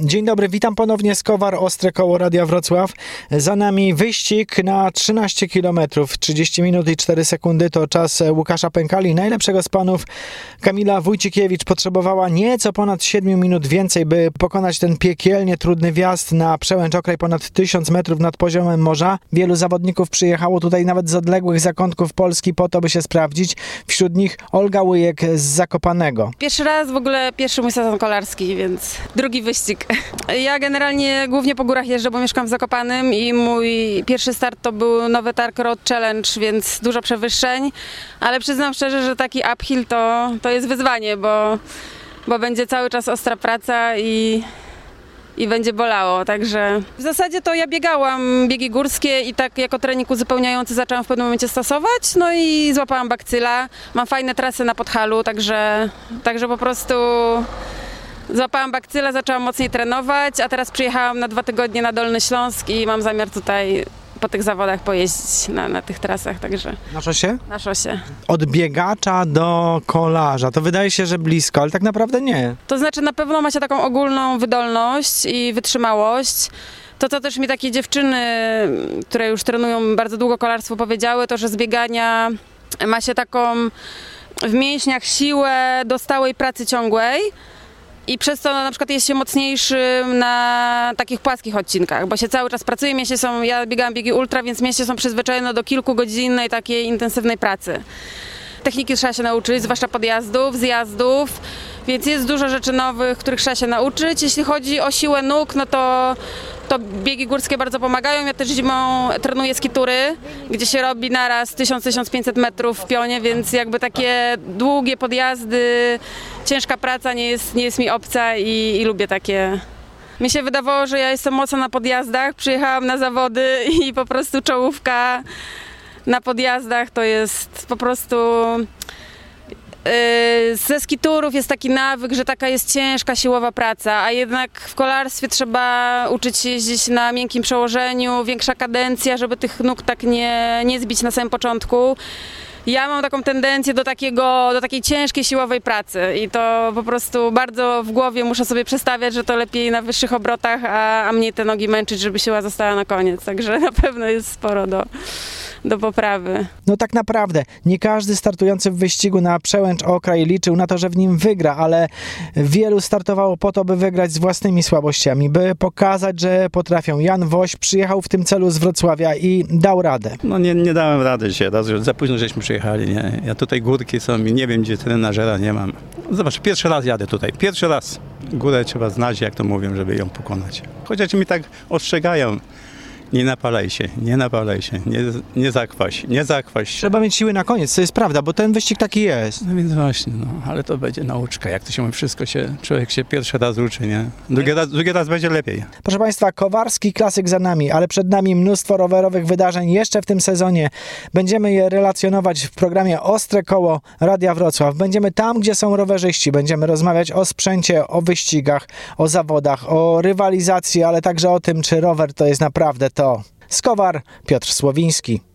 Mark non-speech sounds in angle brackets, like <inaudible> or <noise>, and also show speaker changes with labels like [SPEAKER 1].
[SPEAKER 1] Dzień dobry, witam ponownie z Kowar Ostre Koło Radia Wrocław. Za nami wyścig na 13 km, 30 minut i 4 sekundy to czas Łukasza Pękali, najlepszego z panów. Kamila Wójcikiewicz potrzebowała nieco ponad 7 minut więcej, by pokonać ten piekielnie trudny wjazd na przełęcz okraj ponad 1000 metrów nad poziomem morza. Wielu zawodników przyjechało tutaj nawet z odległych zakątków Polski po to, by się sprawdzić. Wśród nich Olga Łyjek z Zakopanego.
[SPEAKER 2] Pierwszy raz w ogóle pierwszy mój sezon kolarski, więc drugi wyścig. Ja generalnie głównie po górach jeżdżę, bo mieszkam w Zakopanym i mój pierwszy start to był nowy Tark Road Challenge, więc dużo przewyższeń, ale przyznam szczerze, że taki uphill to, to jest wyzwanie, bo, bo będzie cały czas ostra praca i, i będzie bolało, także w zasadzie to ja biegałam biegi górskie i tak jako trening uzupełniający zaczęłam w pewnym momencie stosować, no i złapałam bakcyla, mam fajne trasy na Podhalu, także, także po prostu złapałam bakcyla, zaczęłam mocniej trenować, a teraz przyjechałam na dwa tygodnie na Dolny Śląsk i mam zamiar tutaj po tych zawodach pojeździć na, na tych trasach, także
[SPEAKER 1] Na szosie?
[SPEAKER 2] na szosie.
[SPEAKER 1] Od biegacza do kolarza. To wydaje się, że blisko, ale tak naprawdę nie.
[SPEAKER 2] To znaczy na pewno macie taką ogólną wydolność i wytrzymałość. To, co też mi takie dziewczyny, które już trenują bardzo długo kolarstwo, powiedziały, to, że z biegania ma się taką w mięśniach siłę do stałej pracy ciągłej. I przez to na przykład jest się mocniejszym na takich płaskich odcinkach, bo się cały czas pracuje, mięśnie są, ja biegałam biegi ultra, więc mięśnie są przyzwyczajone do kilkugodzinnej takiej intensywnej pracy. Techniki trzeba się nauczyć, zwłaszcza podjazdów, zjazdów, więc jest dużo rzeczy nowych, których trzeba się nauczyć. Jeśli chodzi o siłę nóg, no to, to biegi górskie bardzo pomagają. Ja też zimą trenuję skitury, gdzie się robi naraz 1000-1500 metrów w pionie, więc jakby takie długie podjazdy, ciężka praca nie jest, nie jest mi obca i, i lubię takie. Mi się wydawało, że ja jestem mocna na podjazdach, przyjechałam na zawody <laughs> i po prostu czołówka na podjazdach to jest po prostu. Yy, Ze skiturów jest taki nawyk, że taka jest ciężka, siłowa praca, a jednak w kolarstwie trzeba uczyć się jeździć na miękkim przełożeniu, większa kadencja, żeby tych nóg tak nie, nie zbić na samym początku. Ja mam taką tendencję do, takiego, do takiej ciężkiej, siłowej pracy i to po prostu bardzo w głowie muszę sobie przestawiać, że to lepiej na wyższych obrotach, a, a mnie te nogi męczyć, żeby siła została na koniec. Także na pewno jest sporo do, do poprawy.
[SPEAKER 1] No tak naprawdę, nie każdy startujący w wyścigu na przełęcz okraj liczył na to, że w nim wygra, ale wielu startowało po to, by wygrać z własnymi słabościami, by pokazać, że potrafią. Jan Woś przyjechał w tym celu z Wrocławia i dał radę.
[SPEAKER 3] No nie, nie dałem rady że za późno żeśmy przyjechali, nie? Ja tutaj górki są i nie wiem, gdzie trenażera nie mam. Zobacz, pierwszy raz jadę tutaj, pierwszy raz. Górę trzeba znać, jak to mówią, żeby ją pokonać. Chociaż mi tak ostrzegają, nie napalaj się, nie napalaj się, nie, nie zakwaś, nie zakwaś się.
[SPEAKER 1] Trzeba mieć siły na koniec, to jest prawda, bo ten wyścig taki jest.
[SPEAKER 3] No więc właśnie, no, ale to będzie nauczka, jak to się mówi, wszystko się, człowiek się pierwszy raz uczy, nie? Drugi raz, drugi raz będzie lepiej.
[SPEAKER 1] Proszę Państwa, Kowarski klasyk za nami, ale przed nami mnóstwo rowerowych wydarzeń jeszcze w tym sezonie. Będziemy je relacjonować w programie Ostre Koło Radia Wrocław. Będziemy tam, gdzie są rowerzyści. Będziemy rozmawiać o sprzęcie, o wyścigach, o zawodach, o rywalizacji, ale także o tym, czy rower to jest naprawdę to. Skowar, Piotr Słowiński.